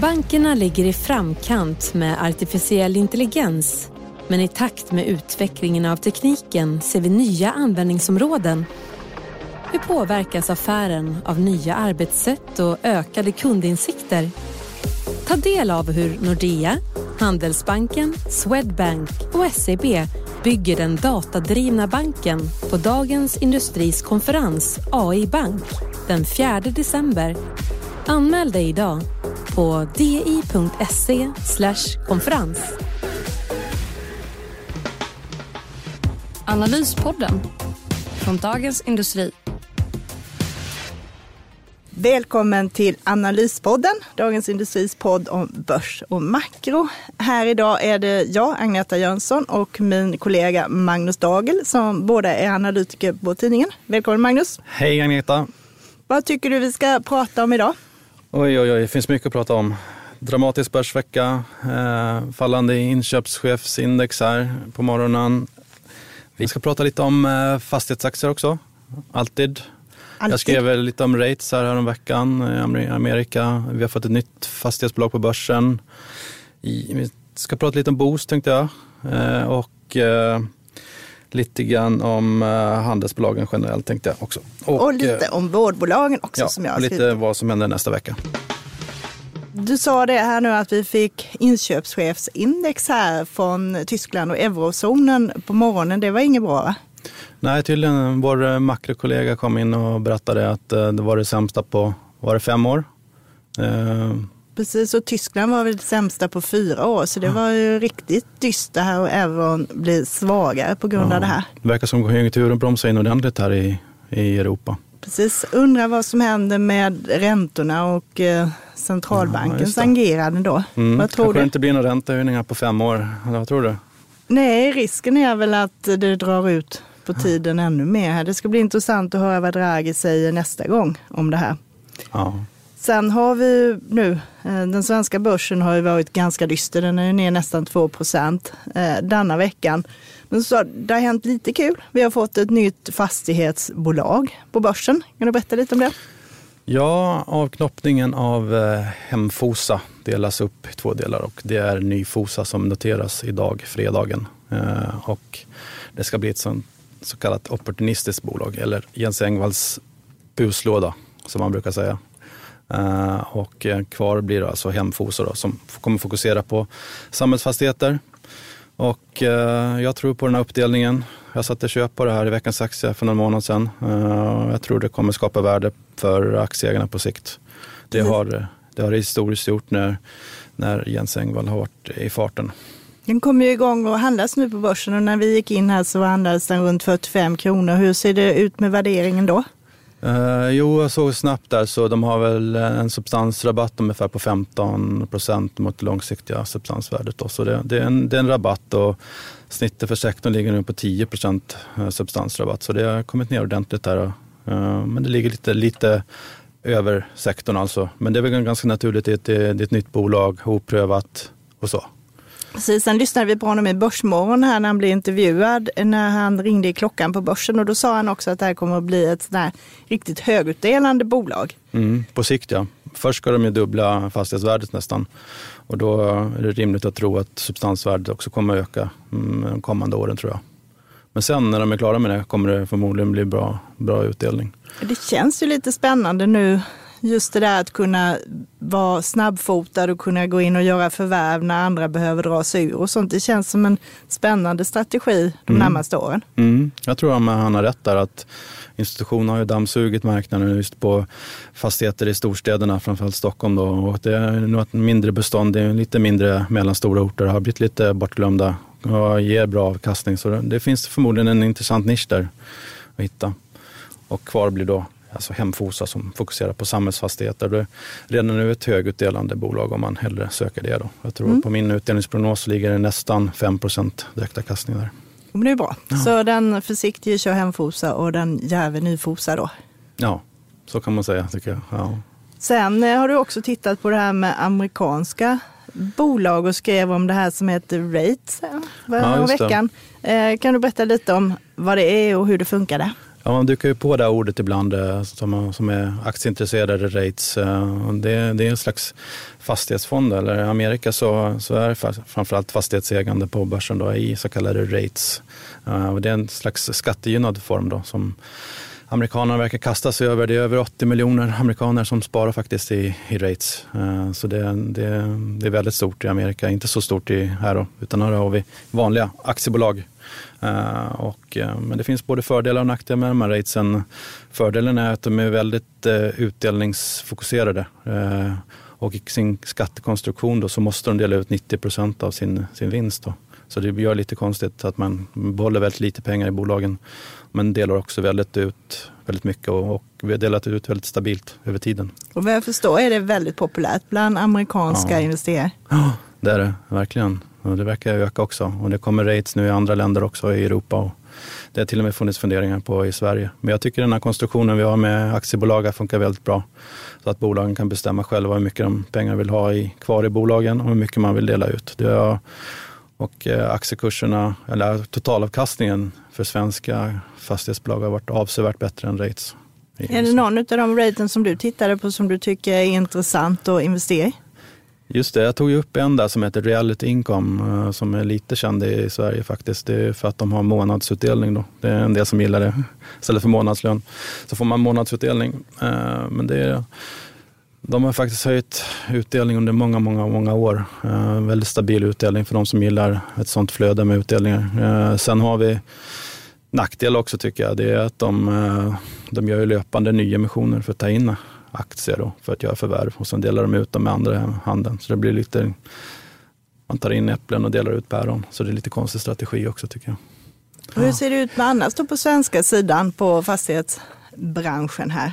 Bankerna ligger i framkant med artificiell intelligens. Men i takt med utvecklingen av tekniken ser vi nya användningsområden. Hur påverkas affären av nya arbetssätt och ökade kundinsikter? Ta del av hur Nordea, Handelsbanken, Swedbank och SEB bygger den datadrivna banken på Dagens Industris konferens AI Bank den 4 december. Anmäl dig idag på di.se konferens. Analyspodden från Dagens Industri. Välkommen till Analyspodden, Dagens Industris podd om börs och makro. Här idag är det jag, Agneta Jönsson, och min kollega Magnus Dagel som båda är analytiker på tidningen. Välkommen Magnus! Hej Agneta! Vad tycker du vi ska prata om idag? Oj, oj, oj, det finns mycket att prata om. Dramatisk börsvecka, eh, fallande inköpschefsindex här på morgonen. Vi ska prata lite om eh, fastighetsaktier också, alltid. Alltid. Jag skrev lite om rates här häromveckan i Amerika. Vi har fått ett nytt fastighetsbolag på börsen. Vi ska prata lite om Boost tänkte jag. Eh, och eh, lite grann om handelsbolagen generellt tänkte jag också. Och, och lite om vårdbolagen också ja, som jag har skrivit. lite vad som händer nästa vecka. Du sa det här nu att vi fick inköpschefsindex här från Tyskland och eurozonen på morgonen. Det var inget bra va? Nej, tydligen. Vår makrokollega kom in och berättade att eh, det var det sämsta på, var det fem år? Precis, och Tyskland var väl det sämsta på fyra år, så det var ju riktigt dystert här och euron blir svagare på grund ja, av det här. Det verkar som konjunkturen bromsar in ordentligt här i, i Europa. Precis, undrar vad som händer med räntorna och eh, centralbankens ja, agerande då. Mm. Vad tror Kanske du? det inte blir några räntehöjningar på fem år. Vad tror du? Nej, risken är väl att det drar ut på tiden ännu mer. Det ska bli intressant att höra vad Draghi säger nästa gång om det här. Ja. Sen har vi nu, eh, den svenska börsen har ju varit ganska dyster. Den är ner nästan 2 procent eh, denna veckan. Men så, det har hänt lite kul. Vi har fått ett nytt fastighetsbolag på börsen. Kan du berätta lite om det? Ja, avknoppningen av eh, Hemfosa delas upp i två delar och det är Nyfosa som noteras idag, fredagen. Och det ska bli ett sånt, så kallat opportunistiskt bolag eller Jens Engvalls buslåda som man brukar säga. Eh, och kvar blir alltså Hemfosa då, som kommer fokusera på samhällsfastigheter. Och jag tror på den här uppdelningen. Jag satte köp på det här i veckans aktie för någon månad sedan. Jag tror det kommer skapa värde för aktieägarna på sikt. Det har det har det historiskt gjort när, när Jens Engvall har varit i farten. Den kommer ju igång och handlas nu på börsen och när vi gick in här så handlades den runt 45 kronor. Hur ser det ut med värderingen då? Uh, jo, jag såg snabbt där så de har väl en substansrabatt ungefär på 15 procent mot det långsiktiga substansvärdet. Då. Så det, det, är en, det är en rabatt och snittet för sektorn ligger nu på 10 procent eh, substansrabatt. Så det har kommit ner ordentligt där. Uh, men det ligger lite, lite över sektorn alltså. Men det är väl ganska naturligt, det är ett, det är ett nytt bolag, oprövat och så. Precis, sen lyssnade vi på honom i Börsmorgon här när han blev intervjuad när han ringde i klockan på börsen och då sa han också att det här kommer att bli ett sådär riktigt högutdelande bolag. Mm, på sikt ja. Först ska de ju dubbla fastighetsvärdet nästan och då är det rimligt att tro att substansvärdet också kommer att öka mm, de kommande åren tror jag. Men sen när de är klara med det kommer det förmodligen bli bra, bra utdelning. Det känns ju lite spännande nu, just det där att kunna vara snabbfotad och kunna gå in och göra förvärv när andra behöver dra sig ur och sånt. Det känns som en spännande strategi de mm. närmaste åren. Mm. Jag tror att han har rätt där att institutioner har ju dammsugit marknaden just på fastigheter i storstäderna, framförallt Stockholm. Då. Och det är nog ett mindre bestånd, det är lite mindre mellanstora orter, har blivit lite bortglömda och ger bra avkastning. Så det finns förmodligen en intressant nisch där att hitta. Och kvar blir då alltså Hemfosa som fokuserar på samhällsfastigheter. Det är redan nu ett högutdelande bolag om man hellre söker det. Då. Jag tror mm. på min utdelningsprognos ligger det nästan 5 direktavkastning där. Men det är bra. Ja. Så den försiktige kör Hemfosa och den jäve Nyfosa då? Ja, så kan man säga tycker jag. Ja. Sen eh, har du också tittat på det här med amerikanska bolag och skrev om det här som heter Rates ja, veckan. Eh, kan du berätta lite om vad det är och hur det funkar? Ja, man dyker ju på det ordet ibland eh, som, som är aktieintresserade, rates. Eh, det, det är en slags fastighetsfond. Eller I Amerika så, så är framförallt fastighetsägande på börsen då, i så kallade rates. Eh, det är en slags skattegynnad form då, som amerikanerna verkar kasta sig över. Det är över 80 miljoner amerikaner som sparar faktiskt i, i rates. Så det, det, det, är väldigt stort i Amerika, inte så stort i, här då, utan här har vi vanliga aktiebolag. Uh, och, uh, men det finns både fördelar och nackdelar med de här ratesen. Fördelen är att de är väldigt utdelningsfokuserade. och i sin skattekonstruktion då, så måste de dela ut 90 procent av sin, sin vinst. Då. Så det gör lite konstigt att man behåller väldigt lite pengar i bolagen men delar också väldigt ut väldigt mycket och, och vi har delat ut väldigt stabilt över tiden. Och vad jag förstår är det väldigt populärt bland amerikanska ja. investerare. Ja, det är det verkligen. Och det verkar öka också och det kommer rates nu i andra länder också i Europa. Och det har till och med funnits funderingar på i Sverige. Men jag tycker den här konstruktionen vi har med aktiebolag funkar väldigt bra. Så att bolagen kan bestämma själva hur mycket de pengar vill ha i, kvar i bolagen och hur mycket man vill dela ut. Det har, och eh, aktiekurserna, eller totalavkastningen för svenska fastighetsbolag har varit avsevärt bättre än rates. Är det någon av de raten som du tittade på som du tycker är intressant att investera i? Just det, jag tog ju upp en där som heter Reality Income eh, som är lite känd i Sverige faktiskt. Det är för att de har månadsutdelning då. Det är en del som gillar det. Istället för månadslön så får man månadsutdelning. Eh, men det är, de har faktiskt höjt utdelning under många, många, många år. Eh, väldigt stabil utdelning för de som gillar ett sånt flöde med utdelningar. Sen har vi nackdel också tycker jag, det är att de, de gör löpande nyemissioner för att ta in aktier då, för att göra förvärv och sen delar de ut dem med andra handen. Så det blir lite, man tar in äpplen och delar ut päron. Så det är lite konstig strategi också tycker jag. Och hur ser det ut med annars då på svenska sidan på fastighetsbranschen här?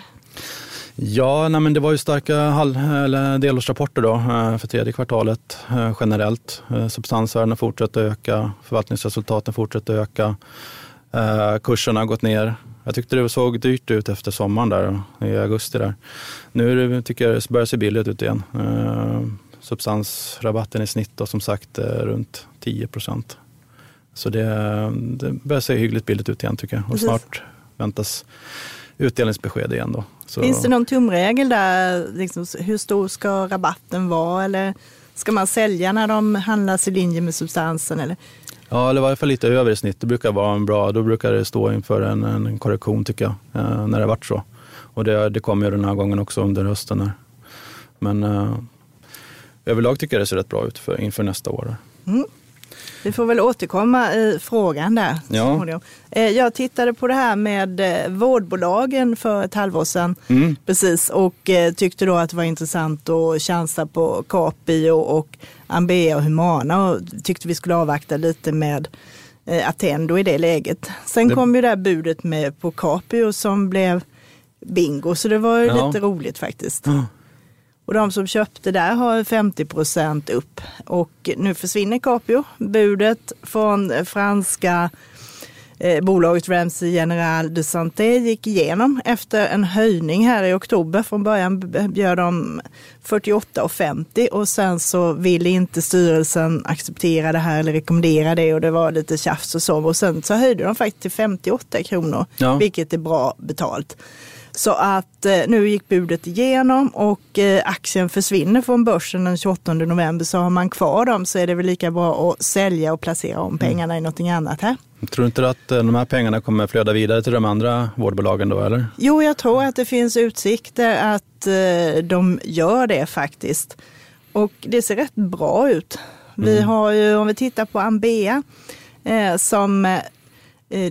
Ja, nej, men det var ju starka eller delårsrapporter då, eh, för tredje kvartalet eh, generellt. Substansvärdena fortsätter öka, förvaltningsresultaten fortsätter öka. Kurserna har gått ner. Jag tyckte det såg dyrt ut efter sommaren där i augusti. Där. Nu tycker jag det börjar se billigt ut igen. Uh, substansrabatten i snitt då, som sagt runt 10 procent. Så det, det börjar se hyggligt billigt ut igen tycker jag. Och Precis. snart väntas utdelningsbesked igen. Då. Så... Finns det någon tumregel där? Liksom, hur stor ska rabatten vara? Eller ska man sälja när de handlas i linje med substansen? Eller? Ja, eller i varje fall lite över i snitt. Det brukar vara en bra, då brukar det stå inför en, en korrektion tycker jag, eh, när det har varit så. Och det, det kommer ju den här gången också under hösten. Här. Men eh, överlag tycker jag det ser rätt bra ut för, inför nästa år. Mm. Vi får väl återkomma i frågan där. Ja. Eh, jag tittade på det här med eh, vårdbolagen för ett halvår sedan. Mm. Precis, och eh, tyckte då att det var intressant att chansa på Capio och Ambea och Humana och tyckte vi skulle avvakta lite med Attendo i det läget. Sen det... kom ju det här budet med på Capio som blev bingo, så det var ju ja. lite roligt faktiskt. Ja. Och de som köpte där har 50 procent upp. Och nu försvinner Capio. Budet från franska eh, bolaget Ramsey General de Santé gick igenom efter en höjning här i oktober. Från början bjöd de 48,50 och sen så ville inte styrelsen acceptera det här eller rekommendera det och det var lite tjafs och så. Och sen så höjde de faktiskt till 58 kronor, ja. vilket är bra betalt. Så att eh, nu gick budet igenom och eh, aktien försvinner från börsen den 28 november. Så har man kvar dem så är det väl lika bra att sälja och placera om pengarna mm. i någonting annat här. Tror du inte att eh, de här pengarna kommer flöda vidare till de andra vårdbolagen då eller? Jo, jag tror att det finns utsikter att eh, de gör det faktiskt. Och det ser rätt bra ut. Vi mm. har ju, om vi tittar på Ambea, eh, som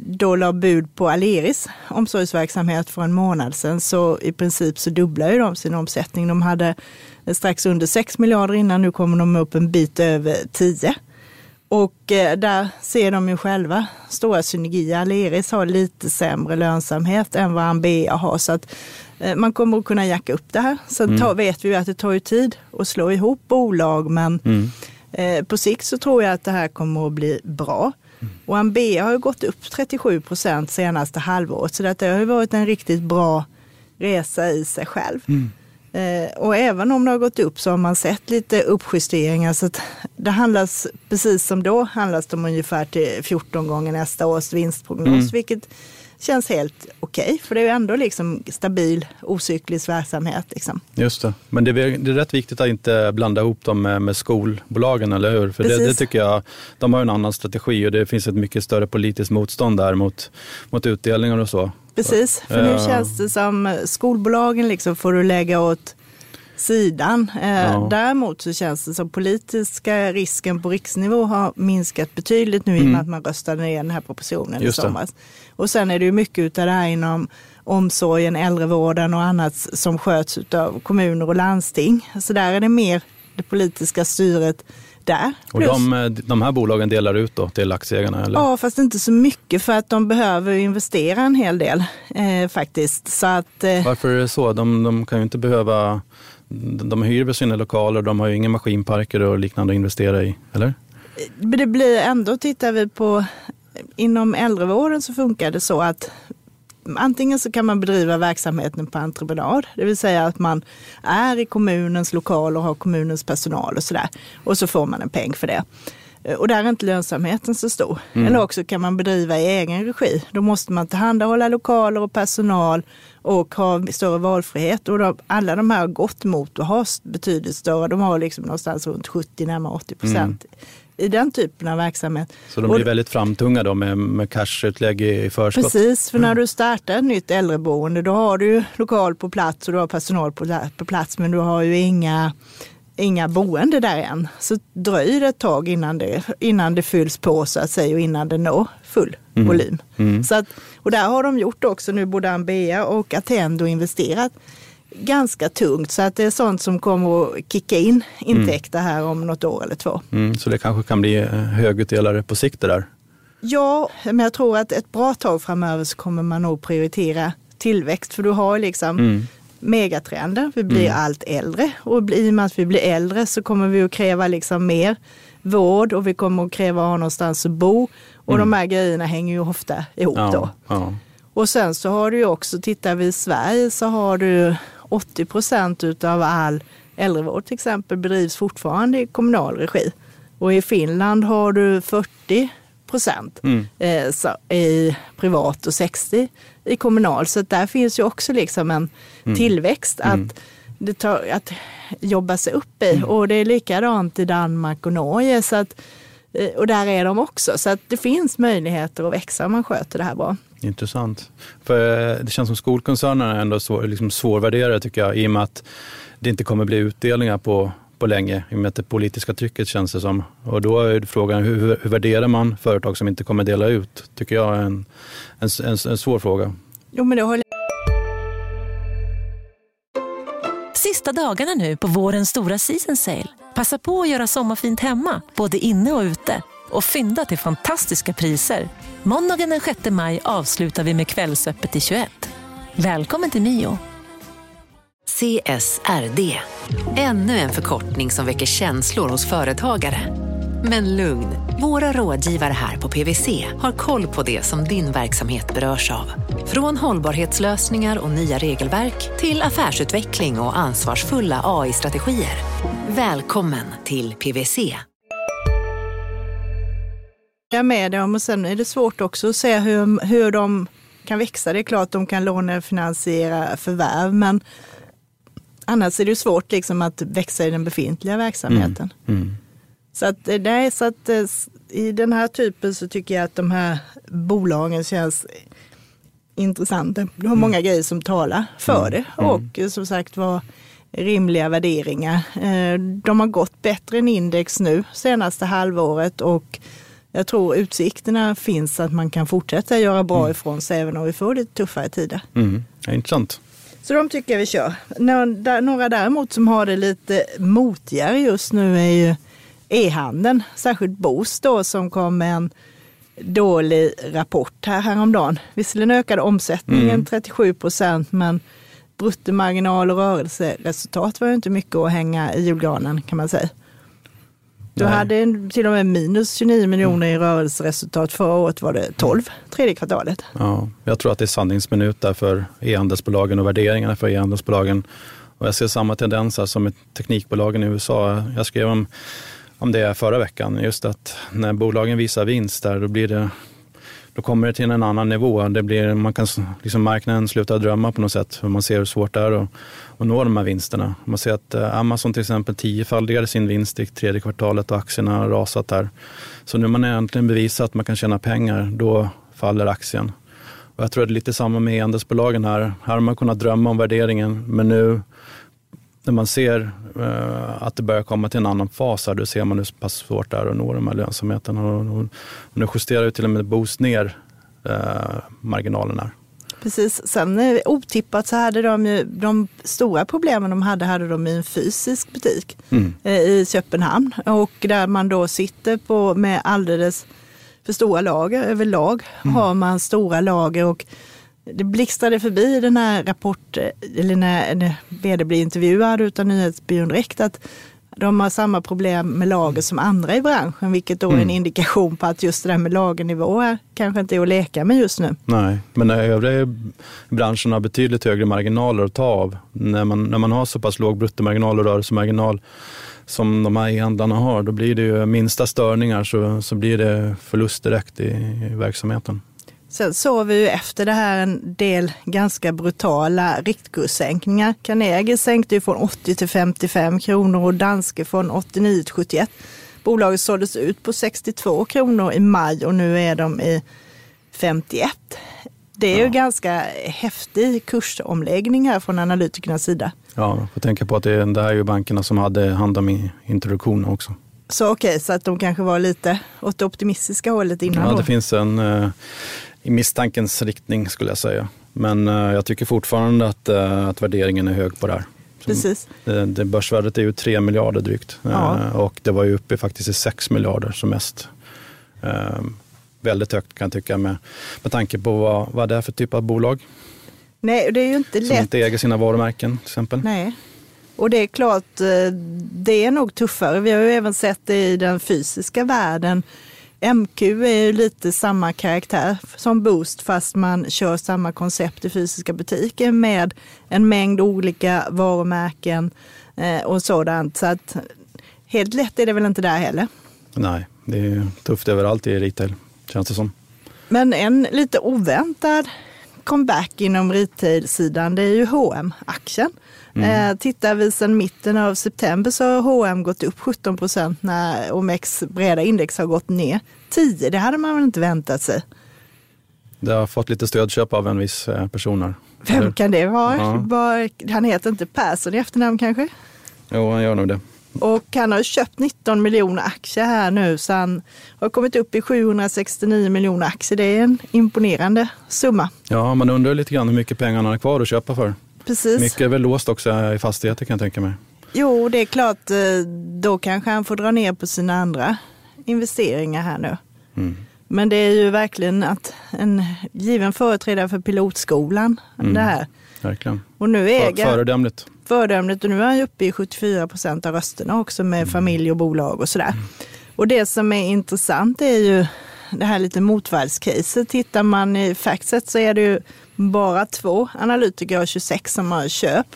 då la bud på Aleris omsorgsverksamhet för en månad sedan så i princip så dubblar ju de sin omsättning. De hade strax under 6 miljarder innan, nu kommer de upp en bit över 10. Och eh, där ser de ju själva stora synergier. Aleris har lite sämre lönsamhet än vad Ambea har. Så att eh, man kommer att kunna jacka upp det här. Sen mm. vet vi ju att det tar ju tid att slå ihop bolag. Men mm. eh, på sikt så tror jag att det här kommer att bli bra. Mm. Och Ambea har ju gått upp 37 procent senaste halvåret. Så det har ju varit en riktigt bra resa i sig själv. Eh, och även om det har gått upp så har man sett lite uppjusteringar. Så det handlas, precis som då, handlas de ungefär till 14 gånger nästa års vinstprognos. Mm. Vilket känns helt okej, okay, för det är ju ändå liksom stabil ocyklisk verksamhet. Liksom. Just det, men det är, det är rätt viktigt att inte blanda ihop dem med, med skolbolagen, eller hur? För det, det, tycker jag, de har en annan strategi och det finns ett mycket större politiskt motstånd där mot, mot utdelningar och så. Precis, för nu känns det som skolbolagen liksom får du lägga åt sidan. Eh, ja. Däremot så känns det som politiska risken på riksnivå har minskat betydligt nu i och med mm. att man röstade ner den här propositionen Just i somras. Och sen är det ju mycket av det här inom omsorgen, äldrevården och annat som sköts av kommuner och landsting. Så där är det mer det politiska styret där. Och de, eh, de här bolagen delar ut då till aktieägarna? Eller? Ja, fast inte så mycket för att de behöver investera en hel del eh, faktiskt. Så att, eh, Varför är det så? De, de kan ju inte behöva de hyr väl sina lokaler, de har ju inga maskinparker och liknande att investera i, eller? Det blir ändå, tittar vi på, inom äldrevården så funkar det så att antingen så kan man bedriva verksamheten på entreprenad, det vill säga att man är i kommunens lokal och har kommunens personal och sådär. Och så får man en peng för det. Och där är inte lönsamheten så stor. Mm. Eller också kan man bedriva i egen regi. Då måste man tillhandahålla lokaler och personal och ha större valfrihet. Och de, alla de här har gått mot att ha betydligt större. De har liksom någonstans runt 70, närmare 80 procent. Mm i den typen av verksamhet. Så de blir och, väldigt framtunga då med, med cashutlägg i förskott? Precis, för när mm. du startar ett nytt äldreboende då har du lokal på plats och du har personal på, på plats men du har ju inga inga boende där än. Så dröjer det ett tag innan det, innan det fylls på så att säga och innan det når full mm. volym. Mm. Så att, och där har de gjort också nu både Ambea och Attendo investerat ganska tungt så att det är sånt som kommer att kicka in intäkter här om något år eller två. Mm, så det kanske kan bli eh, högutdelare på sikt det där? Ja, men jag tror att ett bra tag framöver så kommer man nog prioritera tillväxt för du har liksom mm megatrender. Vi blir mm. allt äldre och i och med att vi blir äldre så kommer vi att kräva liksom mer vård och vi kommer att kräva att ha någonstans att bo. Och mm. de här grejerna hänger ju ofta ihop ja, då. Ja. Och sen så har du ju också, tittar vi i Sverige så har du 80 procent utav all äldrevård till exempel bedrivs fortfarande i kommunal regi. Och i Finland har du 40 procent mm. eh, i privat och 60 i kommunal. Så där finns ju också liksom en mm. tillväxt att, mm. det tar, att jobba sig upp i. Mm. Och det är likadant i Danmark och Norge. Så att, eh, och där är de också. Så att det finns möjligheter att växa om man sköter det här bra. Intressant. För eh, det känns som skolkoncernerna är ändå svår, liksom svårvärderade tycker jag, i och med att det inte kommer bli utdelningar på på länge i och med det politiska trycket känns det som. Och då är frågan hur, hur värderar man företag som inte kommer dela ut? tycker jag är en, en, en, en svår fråga. Jo, men det håller Sista dagarna nu på vårens stora season sale. Passa på att göra sommarfint hemma, både inne och ute. Och fynda till fantastiska priser. Måndagen den 6 maj avslutar vi med Kvällsöppet i 21. Välkommen till Mio. CSRD, ännu en förkortning som väcker känslor hos företagare. Men lugn, våra rådgivare här på PWC har koll på det som din verksamhet berörs av. Från hållbarhetslösningar och nya regelverk till affärsutveckling och ansvarsfulla AI-strategier. Välkommen till PWC. Med dem och sen är det svårt också att se hur, hur de kan växa. Det är klart att de kan lånefinansiera förvärv, men annars är det svårt liksom att växa i den befintliga verksamheten. Mm. Mm. Så att, eh, nej, så att eh, i den här typen så tycker jag att de här bolagen känns intressanta. Du har många mm. grejer som talar för mm. det mm. och mm. som sagt var rimliga värderingar. De har gått bättre än index nu senaste halvåret och jag tror utsikterna finns att man kan fortsätta göra bra mm. ifrån sig även om vi får lite tuffare tider. Mm. Ja, intressant. Så de tycker jag vi kör. Några däremot som har det lite motigare just nu är ju e-handeln, särskilt Boost då som kom med en dålig rapport här häromdagen. Visserligen ökade omsättningen mm. 37 procent men bruttomarginal och rörelseresultat var ju inte mycket att hänga i julgranen kan man säga. Du Nej. hade till och med minus 29 miljoner i rörelseresultat. Förra året var det 12, tredje kvartalet. Ja, jag tror att det är sanningsminut där för e-handelsbolagen och värderingarna för e-handelsbolagen. Och jag ser samma tendenser som med teknikbolagen i USA. Jag skrev om, om det förra veckan, just att när bolagen visar vinst där, då blir det då kommer det till en annan nivå. Det blir, man kan, liksom marknaden slutar drömma på något sätt. För man ser hur svårt det är att, att nå de här vinsterna. Man ser att eh, Amazon till exempel tiofaldigade sin vinst i tredje kvartalet och aktierna har rasat där. Så nu man äntligen bevisat att man kan tjäna pengar, då faller aktien. Och jag tror att det är lite samma med e-handelsbolagen här. Här har man kunnat drömma om värderingen, men nu när man ser uh, att det börjar komma till en annan fas, här, då ser man hur pass svårt det är att nå de här lönsamheterna. Och, och, och nu justerar ju till och med Boost ner uh, marginalen här. Precis. Sen eh, otippat så hade de ju de stora problemen de hade, hade de i en fysisk butik mm. eh, i Köpenhamn. Och där man då sitter på med alldeles för stora lager. Överlag mm. har man stora lager och det blixtrade förbi den här rapporten, eller när, när vd blir intervjuad utav Nyhetsbyrån Direkt, att de har samma problem med lager som andra i branschen, vilket då är en mm. indikation på att just det där med lagernivåer kanske inte är att leka med just nu. Nej, men övriga branschen har betydligt högre marginaler att ta av. När man, när man har så pass låg bruttomarginal och rörelsemarginal som de här e-handlarna har, då blir det ju minsta störningar så, så blir det förlust direkt i, i verksamheten. Sen såg vi ju efter det här en del ganska brutala riktkurssänkningar. Carnegie sänkte ju från 80 till 55 kronor och Danske från 89 till 71. Bolaget såldes ut på 62 kronor i maj och nu är de i 51. Det är ja. ju ganska häftig kursomläggning här från analytikernas sida. Ja, får tänka på att det, det här är ju bankerna som hade hand om introduktionen också. Så okej, okay, så att de kanske var lite åt det optimistiska hållet innan Ja, då. det finns en, eh, i misstankens riktning skulle jag säga. Men uh, jag tycker fortfarande att, uh, att värderingen är hög på det här. Precis. Det, det börsvärdet är ju 3 miljarder drygt ja. uh, och det var ju uppe faktiskt i 6 miljarder som mest. väldigt högt kan jag tycka med, med tanke på vad, vad det är för typ av bolag. Nej, det är ju inte lätt. Som inte äger sina varumärken till exempel. Nej. Och det är klart, det är nog tuffare. Vi har ju även sett det i den fysiska världen MQ är ju lite samma karaktär som Boost fast man kör samma koncept i fysiska butiker med en mängd olika varumärken eh, och sådant. Så att helt lätt är det väl inte där heller. Nej, det är tufft överallt i retail känns det som. Men en lite oväntad comeback inom retail-sidan det är ju hm aktien Mm. Eh, tittar vi sedan mitten av september så har H&M gått upp 17 procent när OMX breda index har gått ner 10. Det hade man väl inte väntat sig. Det har fått lite stödköp av en viss eh, person här. Vem Eller? kan det vara? Ja. Han heter inte Persson i efternamn kanske? Jo, han gör nog det. Och han har köpt 19 miljoner aktier här nu så han har kommit upp i 769 miljoner aktier. Det är en imponerande summa. Ja, man undrar lite grann hur mycket pengar han har kvar att köpa för. Precis. Mycket är väl låst också i fastigheter kan jag tänka mig. Jo, det är klart. Eh, då kanske han får dra ner på sina andra investeringar här nu. Mm. Men det är ju verkligen att en given företrädare för pilotskolan. Mm. Det här. Verkligen. Och nu äger, föredömligt. Föredömligt. Och nu är han uppe i 74 procent av rösterna också med mm. familj och bolag och sådär. Mm. Och det som är intressant är ju det här lite motvallscaset. Tittar man i Factset så är det ju bara två analytiker av 26 som har köp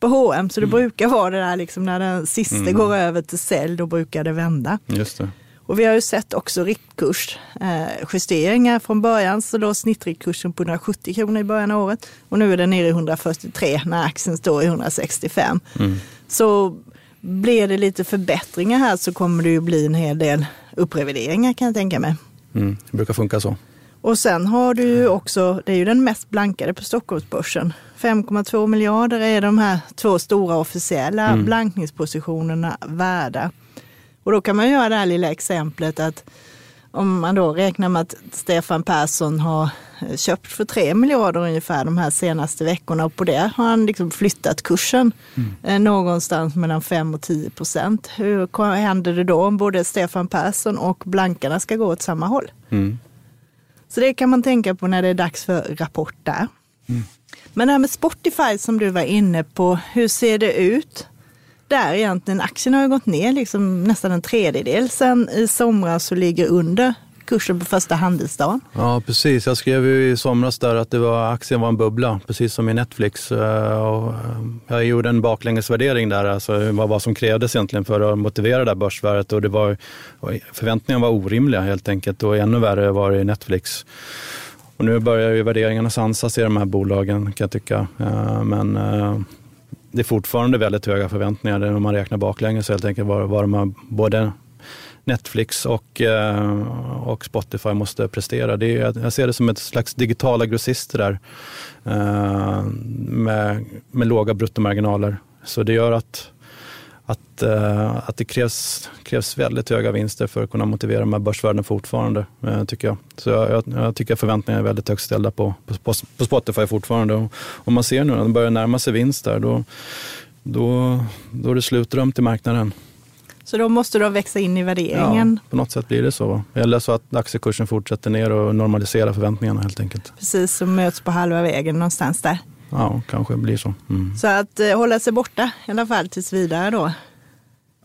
på H&M. Så det mm. brukar vara det där liksom när den sista mm. går över till sälj, då brukar det vända. Just det. Och vi har ju sett också riktkursjusteringar eh, från början. Så då snittriktkursen på 170 kronor i början av året. Och nu är den nere i 143 när aktien står i 165. Mm. Så blir det lite förbättringar här så kommer det ju bli en hel del upprevideringar kan jag tänka mig. Mm, det brukar funka så. Och sen har du ju också, det är ju den mest blankade på Stockholmsbörsen. 5,2 miljarder är de här två stora officiella mm. blankningspositionerna värda. Och då kan man göra det här lilla exemplet att om man då räknar med att Stefan Persson har eh, köpt för 3 miljarder ungefär de här senaste veckorna och på det har han liksom flyttat kursen mm. någonstans mellan 5 och 10 procent. Hur händer det då om både Stefan Persson och blankarna ska gå åt samma håll? Mm. Så det kan man tänka på när det är dags för rapport där. Mm. Men det här med Spotify som du var inne på, hur ser det ut? Där egentligen, aktien har ju gått ner liksom nästan en tredjedel sen i somras och ligger under kursen på första handelsdagen. Ja, precis. Jag skrev ju i somras där att det var, aktien var en bubbla, precis som i Netflix. Eh, och eh, jag gjorde en baklängesvärdering där, alltså vad som krävdes egentligen för att motivera det där börsvärdet. Och det var, förväntningarna var orimliga helt enkelt och ännu värre var det i Netflix. Och nu börjar ju värderingarna sansas i de här bolagen kan jag tycka. Eh, men det är fortfarande väldigt höga förväntningar om man räknar baklänges helt enkelt vad, vad de har både Netflix och, eh, och Spotify måste prestera. Det är, jag ser det som ett slags digitala grossister där eh, med, med låga bruttomarginaler. Så det gör att, att, eh, att det krävs, krävs väldigt höga vinster för att kunna motivera de här börsvärdena fortfarande, tycker jag. Så jag, jag tycker att förväntningarna är väldigt högt ställda på, på, på Spotify fortfarande. Och om man ser nu när de börjar närma sig vinst där, då, då, då är det slutrum till marknaden. Så då måste de växa in i värderingen. Ja, på något sätt blir det så. Eller så att aktiekursen fortsätter ner och normaliserar förväntningarna helt enkelt. Precis, som möts på halva vägen någonstans där. Ja, kanske blir så. Mm. Så att eh, hålla sig borta i alla fall tills vidare då?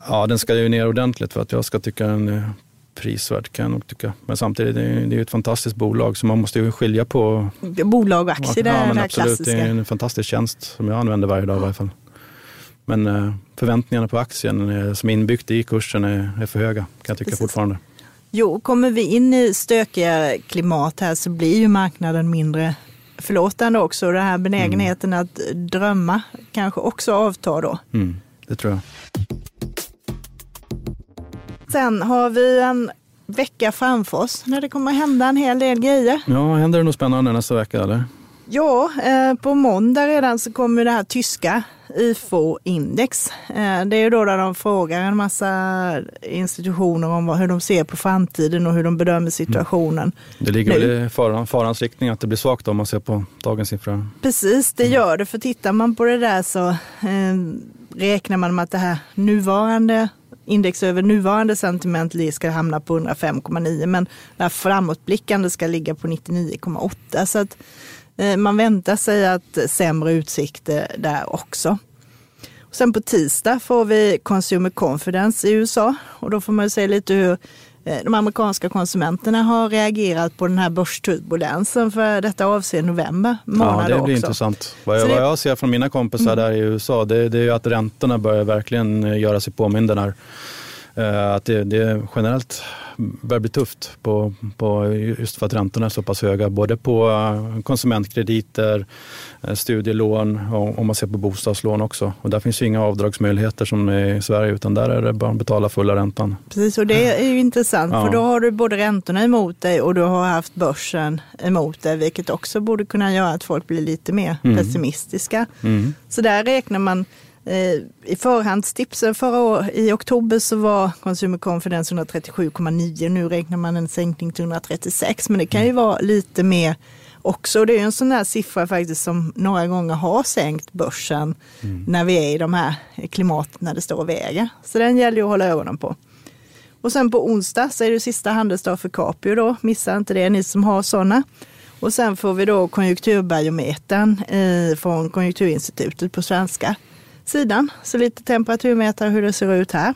Ja, den ska ju ner ordentligt för att jag ska tycka den är prisvärd kan jag nog tycka. Men samtidigt, det är det är ett fantastiskt bolag så man måste ju skilja på... Bolag och aktier, ja, det är det absolut, klassiska. Det är en fantastisk tjänst som jag använder varje dag i varje fall. Men eh, förväntningarna på aktien som är inbyggt i kursen är, för höga, kan jag tycka Precis. fortfarande. Jo, kommer vi in i stökiga klimat här så blir ju marknaden mindre förlåtande också. Den här benägenheten mm. att drömma kanske också avtar då. Mm, det tror jag. Sen har vi en vecka framför oss när det kommer hända en hel del grejer. Ja, händer det något spännande nästa vecka eller? Ja, eh, på måndag redan så kommer det här tyska IFO-index. Eh, det är då där de frågar en massa institutioner om hur de ser på framtiden och hur de bedömer situationen. Det ligger väl i farans riktning att det blir svagt om man ser på dagens siffror. Precis, det gör det. För tittar man på det där så eh, räknar man med att det här nuvarande index över nuvarande sentiment ska hamna på 105,9 men det här framåtblickande ska ligga på 99,8. Så att eh, man väntar sig att sämre utsikter där också. Och sen på tisdag får vi Consumer Confidence i USA och då får man se lite hur de amerikanska konsumenterna har reagerat på den här börsturbulensen för detta avser november månad Ja, det blir också. intressant. Vad jag, det... vad jag ser från mina kompisar mm. där i USA det, det är att räntorna börjar verkligen eh, göra sig påminda där. Att det, det generellt börjar bli tufft på, på, just för att räntorna är så pass höga. Både på eh, konsumentkrediter, eh, studielån och om man ser på bostadslån också. Och där finns ju inga avdragsmöjligheter som i Sverige utan där är det bara att betala fulla räntan. Precis och det är ju intressant ja. för då har du både räntorna emot dig och du har haft börsen emot dig vilket också borde kunna göra att folk blir lite mer mm. pessimistiska. Mm. Så där räknar man Eh, I förhandstipsen förra år, i oktober så var Consumer Confidence 137,9. Nu räknar man en sänkning till 136, men det kan ju mm. vara lite mer också. Det är en sån där siffra faktiskt som några gånger har sänkt börsen mm. när vi är i de här klimaten när det står och väger. Så den gäller ju att hålla ögonen på. Och sen på onsdag så är det sista handelsdag för Capio då. Missa inte det ni som har sådana. Och sen får vi då konjunkturbarometern eh, från Konjunkturinstitutet på svenska sidan. Så lite temperaturmätare hur det ser ut här.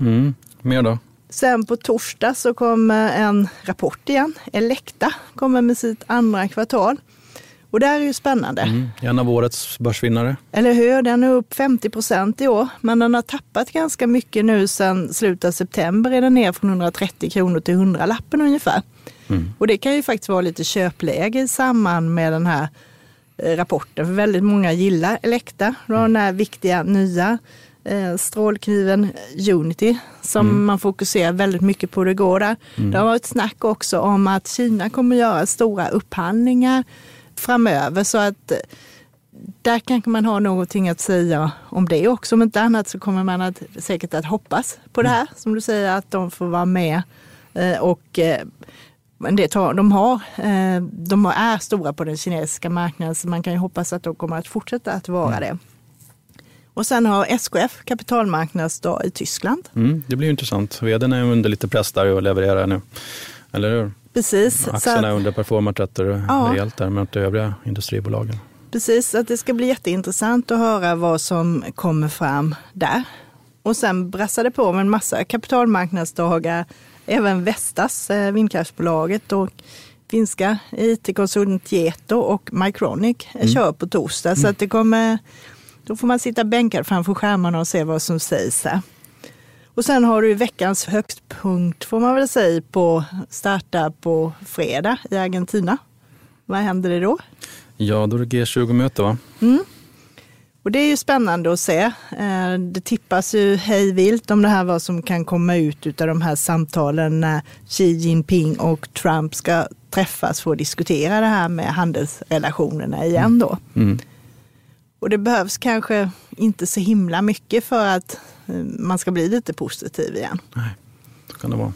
Mm. Mer då? Sen på torsdag så kommer en rapport igen. Elekta kommer med sitt andra kvartal. Och det här är ju spännande. Mm, en av årets börsvinnare. Eller hur? Den är upp 50 procent i år, men den har tappat ganska mycket nu sedan slutet av september. Är den ner från 130 kronor till 100 lappen ungefär. Mm. Och det kan ju faktiskt vara lite köpläge i samband med den här rapporten. För väldigt många gillar Elekta, den här viktiga nya eh, strålkniven Unity som mm. man fokuserar väldigt mycket på det går där. Mm. Det har varit snack också om att Kina kommer göra stora upphandlingar framöver så att eh, där kanske man har någonting att säga om det också. Om inte annat så kommer man att, säkert att hoppas på det här, mm. som du säger, att de får vara med Eh, och det tar, de, har, de är stora på den kinesiska marknaden så man kan ju hoppas att de kommer att fortsätta att vara mm. det. Och sen har SKF kapitalmarknadsdag i Tyskland. Mm, det blir intressant. Vdn är under lite press där och levererar nu. Eller hur? Precis. Aktierna att, underperformat rätt ja. rejält där mot de övriga industribolagen. Precis, att det ska bli jätteintressant att höra vad som kommer fram där. Och sen brassade på med en massa kapitalmarknadsdagar. Även Vestas, eh, vindkraftsbolaget och finska it-konsulten Tieto och Mycronic mm. kör på torsdag. Mm. Så att det kommer, då får man sitta bänkad framför skärmarna och se vad som sägs här. Och sen har du veckans högstpunkt får man väl säga på starta på fredag i Argentina. Vad händer det då? Ja, då är det G20-möte va? Mm. Och det är ju spännande att se. Eh, det tippas ju hej vilt om det här vad som kan komma ut av de här samtalen när Xi Jinping och Trump ska träffas för att diskutera det här med handelsrelationerna igen då. Mm. Och det behövs kanske inte så himla mycket för att eh, man ska bli lite positiv igen. Nej, så kan det vara.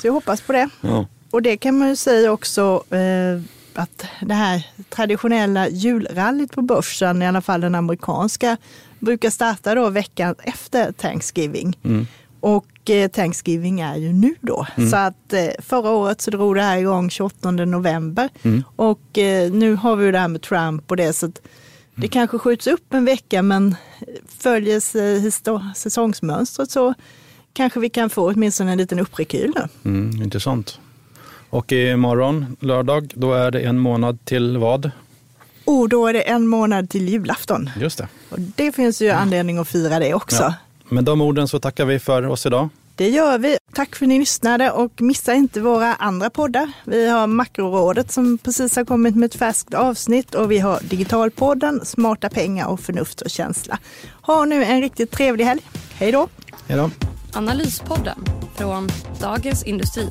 Så jag hoppas på det. Ja. Och det kan man ju säga också eh, att det här traditionella julrallyt på börsen, i alla fall den amerikanska, brukar starta då veckan efter Thanksgiving. Mm. Och eh, Thanksgiving är ju nu då. Mm. Så att eh, förra året så drog det här igång 28 november. Mm. Och eh, nu har vi ju det här med Trump och det. Så att det mm. kanske skjuts upp en vecka men följer säsongsmönstret så kanske vi kan få åtminstone en liten upprekyl nu. Mm, intressant. Och imorgon, lördag, då är det en månad till vad? Och då är det en månad till julafton. Just det. Och det finns ju ja. anledning att fira det också. Ja. Med de orden så tackar vi för oss idag. Det gör vi. Tack för att ni lyssnade och missa inte våra andra poddar. Vi har Makrorådet som precis har kommit med ett färskt avsnitt och vi har Digitalpodden, Smarta pengar och Förnuft och känsla. Ha nu en riktigt trevlig helg. Hej då! Hej då! Analyspodden från Dagens Industri.